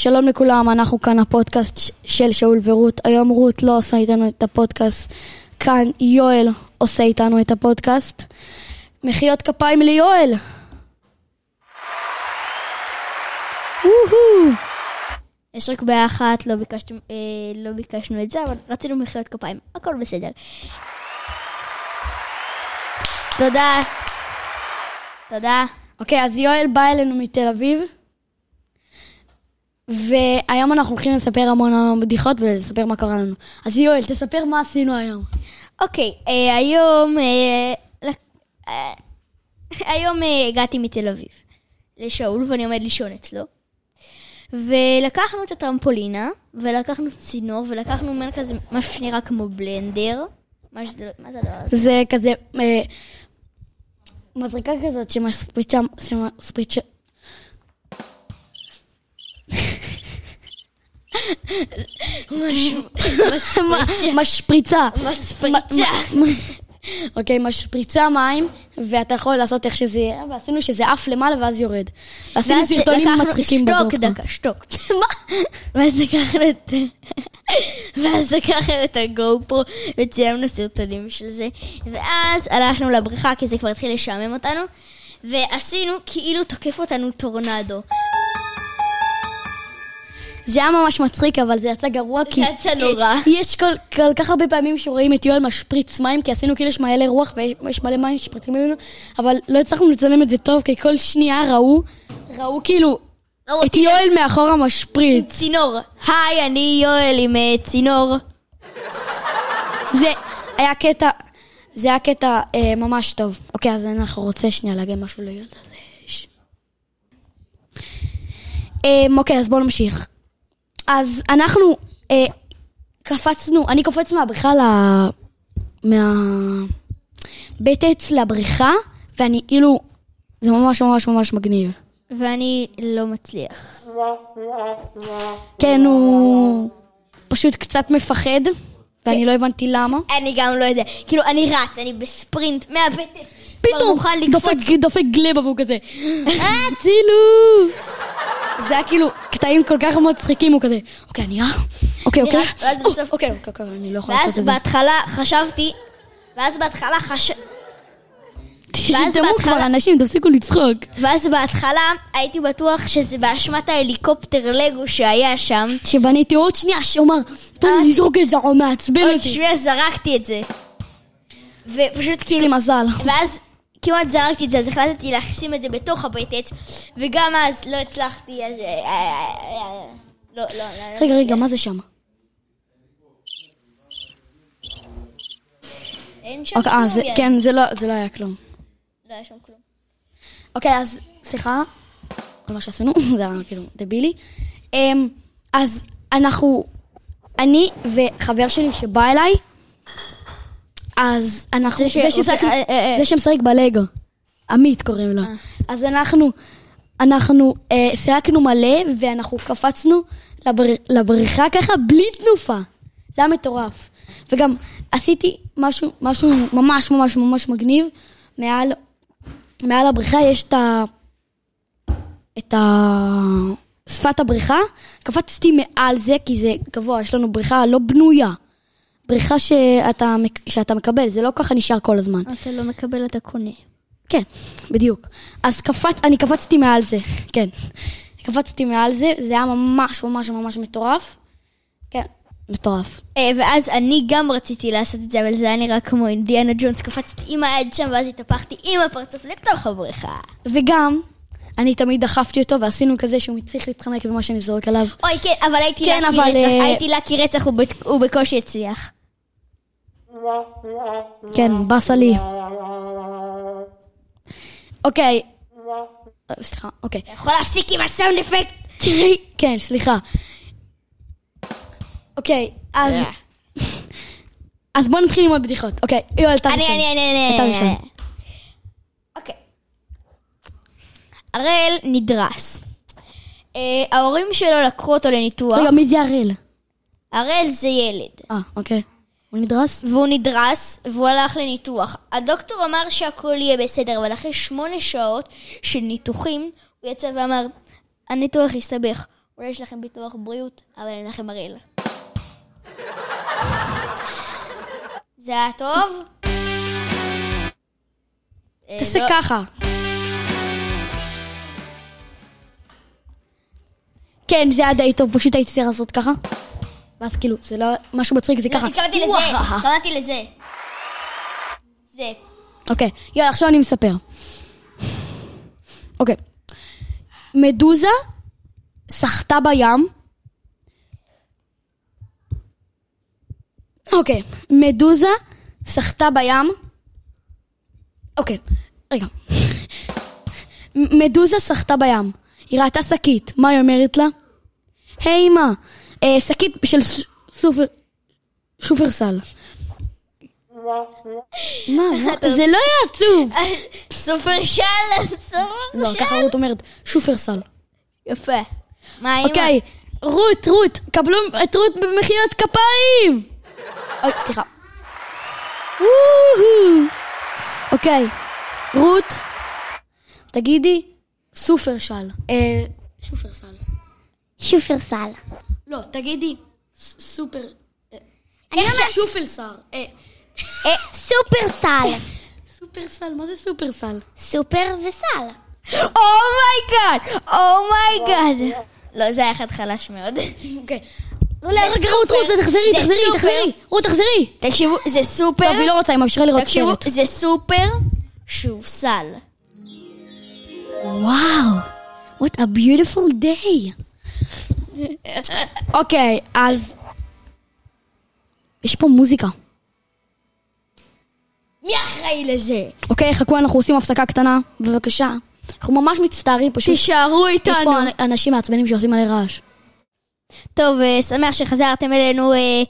שלום לכולם, אנחנו כאן הפודקאסט של שאול ורות. היום רות לא עושה איתנו את הפודקאסט, כאן יואל עושה איתנו את הפודקאסט. מחיאות כפיים ליואל. יש רק בעיה אחת, לא ביקשנו, אה, לא ביקשנו את זה, אבל רצינו מחיאות כפיים. הכל בסדר. תודה. תודה. אוקיי, אז יואל בא אלינו מתל אביב, והיום אנחנו הולכים לספר המון המון בדיחות ולספר מה קרה לנו. אז יואל, תספר מה עשינו היום. אוקיי, אה, היום... אה, אה, היום אה, הגעתי מתל אביב לשאול, ואני עומד לישון אצלו. ולקחנו את הטרמפולינה, ולקחנו צינור, ולקחנו ממנו כזה משהו שנראה כמו בלנדר. מה שזה- מה זה הדבר הזה? זה כזה, אה, מזריקה כזאת שמשפריצה, שמשפריצה, משפריצה. מספריצה. מ- מ- אוקיי, משפריצה מים, ואתה יכול לעשות איך שזה יהיה, ועשינו שזה עף למעלה ואז יורד. עשינו סרטונים מצחיקים שתוק בגופו. דקה, שתוק. ואז לקחנו את... ואז לקחנו את הגו-פרו וצילמנו סרטונים של זה. ואז הלכנו לבריכה, כי זה כבר התחיל לשעמם אותנו. ועשינו כאילו תוקף אותנו טורנדו. זה היה ממש מצחיק, אבל זה יצא גרוע, כי... יצא נורא. יש כל, כל כך הרבה פעמים שרואים את יואל משפריץ מים, כי עשינו כאילו יש מלא רוח ויש מלא מים שפריצים עלינו, אבל לא הצלחנו לצלם את זה טוב, כי כל שנייה ראו, ראו כאילו ראו את יואל מאחורה משפריץ. צינור. היי, אני יואל עם אה, צינור. זה היה קטע, זה היה קטע אה, ממש טוב. אוקיי, אז אנחנו רוצה שנייה להגיד משהו ליואל הזה. אה, אוקיי, אז בואו נמשיך. אז אנחנו אה, קפצנו, אני קופץ מהבריכה ל... מהבית עץ לבריכה, ואני כאילו, זה ממש ממש ממש מגניב. ואני לא מצליח. כן, הוא פשוט קצת מפחד, ואני לא הבנתי למה. אני גם לא יודע. כאילו, אני רץ, אני בספרינט מהבטן. כבר פתאום. דופק, דופק גלבה והוא כזה, הצילו! זה היה כאילו קטעים כל כך מצחיקים, הוא כזה, אוקיי, אני אה, אוקיי, אוקיי, ואז או, בסוף- אוקיי, אוקיי, אוקיי, אני לא יכולה ואז לעשות את זה. בהתחלה חשבתי, ואז בהתחלה חש... ואז תשתמו כבר, אנשים, תפסיקו לצחוק. ואז בהתחלה הייתי בטוח שזה באשמת ההליקופטר לגו שהיה שם. שבניתי עוד שנייה, שאומר, תן לי לזרוק את זה, הוא מעצבן עוד אותי. שנייה זרקתי את זה. ופשוט יש לי כאילו, מזל. ואז כמעט זרקתי את זה, אז החלטתי לשים את זה בתוך עץ, וגם אז לא הצלחתי, אז... אה, אה, אה, לא, לא, לא. רגע, רגע, מה זה שם? אין שם אוקיי, כלום. כן, זה לא זה לא היה כלום. לא היה שם כלום. אוקיי, אז סליחה על מה שעשינו, זה היה כאילו דבילי. אמ, אז אנחנו, אני וחבר שלי שבא אליי, אז אנחנו, זה זה שרוצה- ששיחקנו, אה, אה, אה. זה שמשחק בלגו, עמית קוראים לו. אז אנחנו, אנחנו אה, שיחקנו מלא ואנחנו קפצנו לבר, לבריכה ככה בלי תנופה. זה היה מטורף. וגם עשיתי משהו, משהו ממש ממש ממש מגניב. מעל, מעל הבריכה יש את ה... את ה... שפת הבריכה, קפצתי מעל זה כי זה גבוה, יש לנו בריכה לא בנויה. בריכה שאתה, שאתה מקבל, זה לא ככה נשאר כל הזמן. אתה לא מקבל, אתה קונה. כן, בדיוק. אז קפץ, אני קפצתי מעל זה, כן. קפצתי מעל זה, זה היה ממש ממש ממש מטורף. כן, מטורף. אה, ואז אני גם רציתי לעשות את זה, אבל זה היה נראה כמו אינדיאנה ג'ונס, קפצתי עם היד שם, ואז התהפכתי עם הפרצוף לתוך הבריכה. וגם, אני תמיד דחפתי אותו ועשינו כזה שהוא צריך להתחמק במה שאני זורק עליו. אוי, כן, אבל הייתי כן, אבל, רצח, אה, הייתי לקי רצח, הוא בת- הוא בקושי הצליח. כן, באסה לי. אוקיי. אה, סליחה, אוקיי. יכול להפסיק עם הסאונד אפקט? תראי, כן, סליחה. אוקיי, אז... אה. אז בוא נתחיל עם עוד בדיחות. אוקיי, יואל, אתה ראשון. אני, אני, אני, אתה אני, ראשון. אני. אוקיי. הראל נדרס. אה, ההורים שלו לקחו אותו לניתוח. רגע, מי זה הראל? הראל זה ילד. אה, אוקיי. הוא נדרס? והוא נדרס, והוא הלך לניתוח. הדוקטור אמר שהכל יהיה בסדר, אבל אחרי שמונה שעות של ניתוחים, הוא יצא ואמר, הניתוח הסתבך. אולי יש לכם ביטוח בריאות, אבל אין לכם מרעיל. זה היה טוב? אה, תעשה לא- ככה. כן, זה היה די טוב, פשוט הייתי צריך לעשות ככה. ואז כאילו, זה לא משהו מצחיק, זה לא, ככה. התכוונתי לזה. התכוונתי לזה. זה. אוקיי, יאללה, עכשיו אני מספר. אוקיי. מדוזה סחטה בים. אוקיי, מדוזה סחטה בים. אוקיי, רגע. מדוזה סחטה בים. היא ראתה שקית, מה היא אומרת לה? היי אמא, אה, שקית של סופר... שופרסל. מה, מה? זה לא היה עצוב. סופר של, סופר לא. ככה רות אומרת, שופרסל. יפה. מה האמא? אוקיי, רות, רות, קבלו את רות במחיאות כפיים! אוי, סליחה. אוקיי, רות, תגידי, סופרשל. אה, שופרסל. שופרסל. לא, תגידי, סופר... אה, איך שופרסל? אה, סופרסל. סופרסל, מה זה סופרסל? סופר וסל. אומייגאד! אומייגאד! לא, זה היה אחד חלש מאוד. אוקיי. רגע, רות. רות, תחזרי, תחזרי. תחזרי. רות, תחזרי. תקשיבו, זה סופר. טוב, היא לא רוצה, היא ממשיכה לראות תקשיבו, סרט. זה סופר שהוא סל. וואו, what a beautiful day. אוקיי, אז... יש פה מוזיקה. מי אחראי לזה? אוקיי, חכו, אנחנו עושים הפסקה קטנה, בבקשה. אנחנו ממש מצטערים, פשוט... תישארו יש איתנו. פה אנ- אנשים מעצבנים שעושים מלא רעש. טוב, אה, שמח שחזרתם אלינו. אה, היה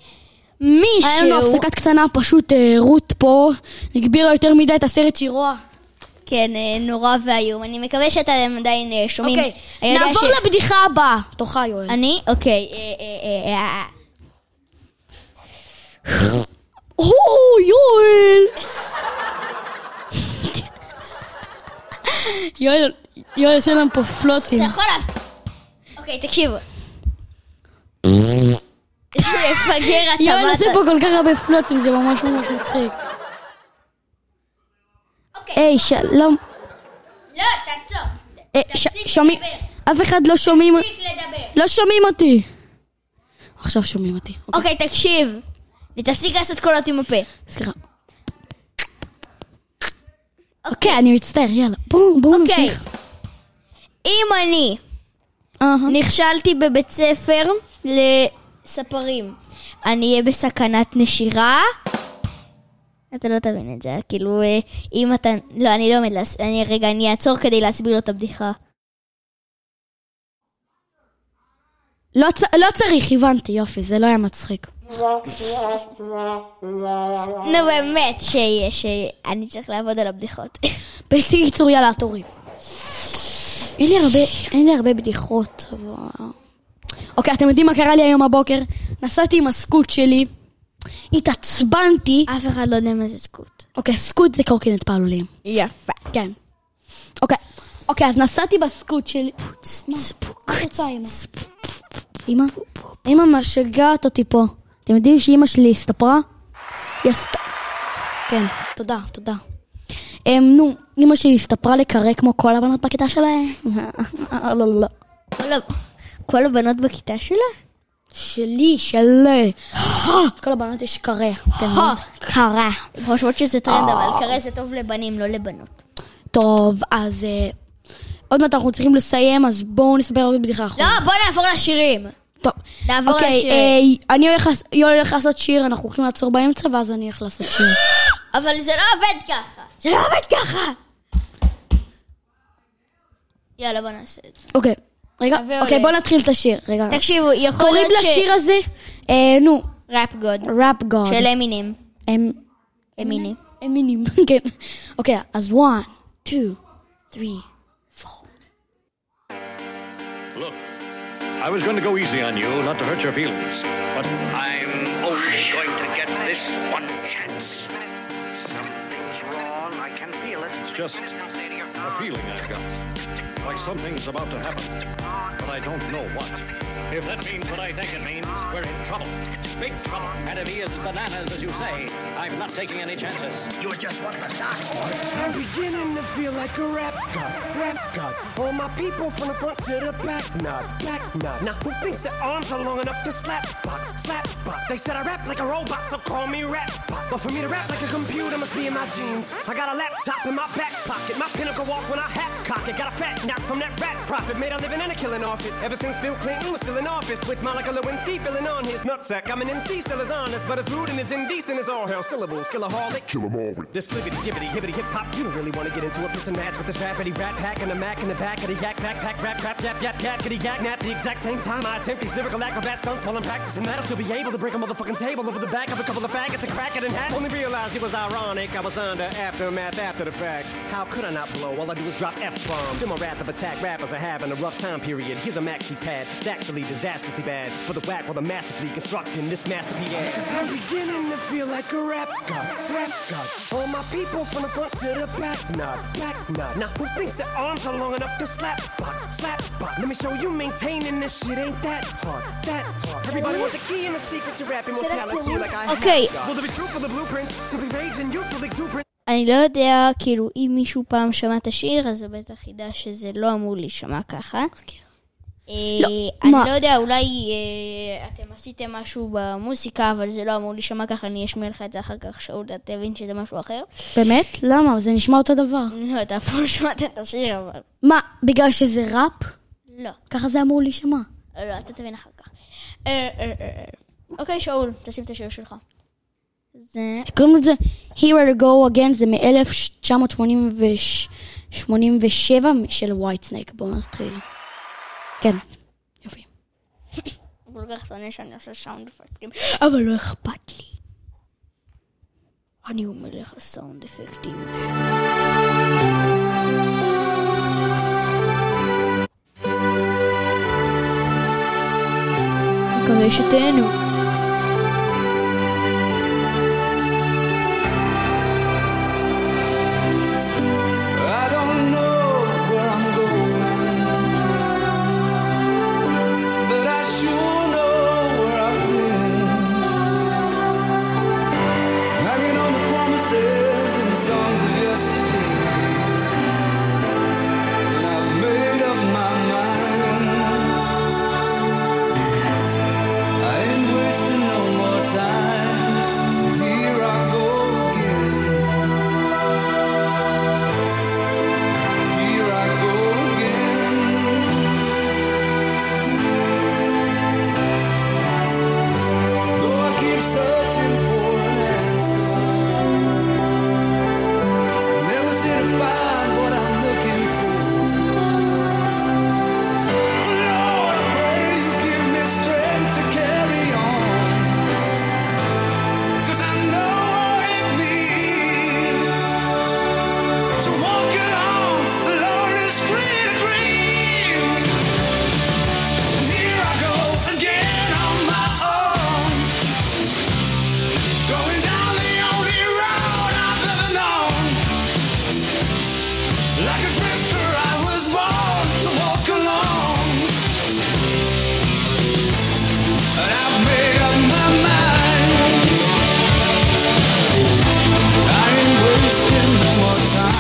לנו מישהו... הפסקה קטנה, פשוט אה, רות פה הגבירה יותר מדי את הסרט שהיא רואה. כן, אה, נורא ואיום. אני מקווה שאתם עדיין אה, שומעים. אוקיי, נעבור ש- לבדיחה הבאה. תורך, יואל. אני? אוקיי. אה. או, יואל! יואל, יואל, יש לנו פה פלוצים. אתה יכול. אוקיי, תקשיבו. לפגר אתה יואל מה עושה פה כל כך הרבה פלוצים, זה ממש ממש מצחיק. היי, שלום. לא, תעצור. אה, שומעים? אף אחד לא שומעים... תפסיק לדבר. לא שומעים אותי. עכשיו שומעים אותי. אוקיי, אוקיי, תקשיב. ותפסיק לעשות קולות עם הפה. סליחה. אוקיי, אני מצטער, יאללה. בואו בואו אוקיי. נמשיך. אם אני. נכשלתי בבית ספר לספרים, אני אהיה בסכנת נשירה? אתה לא תבין את זה, כאילו, אה, אם אתה... לא, אני לא עומד להס... אני רגע, אני אעצור כדי להסביר לו את הבדיחה. לא לא צריך, הבנתי, יופי, זה לא היה מצחיק. נו באמת, שיהיה, שאני צריך לעבוד על הבדיחות. בקיצור, יאללה, תורי. אין לי הרבה, אין לי הרבה בדיחות. אבל- אוקיי, אתם יודעים מה קרה לי היום בבוקר? נסעתי עם הסקוט שלי, התעצבנתי. אף אחד לא יודע מה זה סקוט. אוקיי, סקוט זה קורקינט פעלולים. יפה. כן. אוקיי, אוקיי, אז נסעתי בסקוט שלי. אמא? אמא? משגעת אותי פה. אתם יודעים שאמא שלי הסתפרה? היא עשתה... כן, תודה, תודה. אמ, נו, אמא שלי הסתפרה לקרא כמו כל הבנות בכיתה שלהם. לא, לא, לא. כל הבנות בכיתה שלה? שלי, שלי. כל הבנות יש קרא. אתם יודעים? קרא. חושבות שזה טרנד, אבל קרא זה טוב לבנים, לא לבנות. טוב, אז אה, עוד מעט אנחנו צריכים לסיים, אז בואו נספר עוד בדיחה אחרונה. לא, בוא נעבור לשירים. טוב. נעבור אוקיי, לשיר. אה, אני הולך לעשות שיר, אנחנו הולכים לעצור באמצע, ואז אני הולך לעשות שיר. אבל זה לא עובד ככה. זה לא עובד ככה. יאללה, בוא נעשה את זה. אוקיי, רגע, אוקיי. בוא נתחיל את השיר. רגע. תקשיבו, יכול קוראים להיות ש... לשיר הזה, אה, נו, Rap God. Rap God. של אמינם. אמינם. אמינם, כן. אוקיי, אז one, two, three, four. Look, I was going to go easy on you, not to hurt your feelings, but I'm only going to get this one chance. Wrong. I can feel it. It's just a feeling I've got. Like something's about to happen, but I don't know what. If that means what I think it means, we're in trouble. Big trouble. And if he is bananas, as you say, I'm not taking any chances. You just want the dark horse. I'm beginning to feel like a rap god, rap god. All my people from the front to the back, nod, back nod. Now who thinks their arms are long enough to slap box, slap box? They said I rap like a robot, so call me rap. But for me to rap like a computer must be in my jeans. I got a laptop in my back pocket, my pinnacle walk when I hat cock it. Got a fat nap from that rat profit, made a living and a killing off it. Ever since Bill Clinton was still in office, with Monica Lewinsky filling on his nutsack. I'm an MC, still as honest, but as rude and as indecent as all hell. Syllables, killaholic. Kill 'em all with This libbity gibbity hibbity hip hop, you don't really want to get into a piss and match with this rappity rat pack and a mac in the back of the yak backpack rap crap yap yap kitty yak nap. Exact same time I attempt these lyrical acrobat stunts while I'm practicing that, I'll still be able to break a motherfucking table over the back of a couple of faggots and crack it in half. Only realized it was ironic. I was under aftermath after the fact. How could I not blow? All I do is drop f bombs. In my wrath of attack, rappers are having a rough time period. Here's a maxi pad. It's actually disastrously bad for the whack while the masterfully constructing this masterpiece. Cause I'm beginning to feel like a rap god, rap god. All my people from the front to the back, nod, back nod. Now who thinks their arms are long enough to slap box, slap box? Let me show you maintaining this shit ain't that hard, that hard. Everybody want the key and the secret to rap immortality like I Okay. have. Will there be truth for the blueprint? Simply rage and youthful exuberance. אני לא יודע, כאילו, אם מישהו פעם שמע את השיר, אז זה בטח ידע שזה לא אמור להישמע ככה. אה, אני מה? לא יודע, אולי אה, אתם עשיתם משהו במוסיקה, אבל זה לא אמור להישמע ככה, אני אשמיע לך את זה אחר כך, שאול, אתה תבין שזה משהו אחר. באמת? למה? זה נשמע אותו דבר. לא, אתה אף פעם לא שמעת את השיר, אבל... מה, בגלל שזה ראפ? לא, ככה זה אמור להישמע. לא, אתה תבין אחר כך. אה, אה, אה, אה. אוקיי, שאול, תשים את השיר שלך. זה... קוראים לזה Here I go again, זה מ-1987 של Whitesnake. בואו נתחיל. כן, יופי. כל כך שונא שאני עושה סאונד אפקטים. אבל לא אכפת לי. אני הוא מלך הסאונד אפקטים. מקווה שתהנו.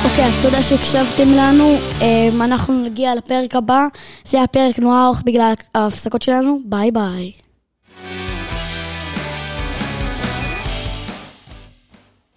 אוקיי, אז תודה שהקשבתם לנו. אמ, אנחנו נגיע לפרק הבא. זה היה פרק נורא ארוך בגלל ההפסקות שלנו. ביי ביי.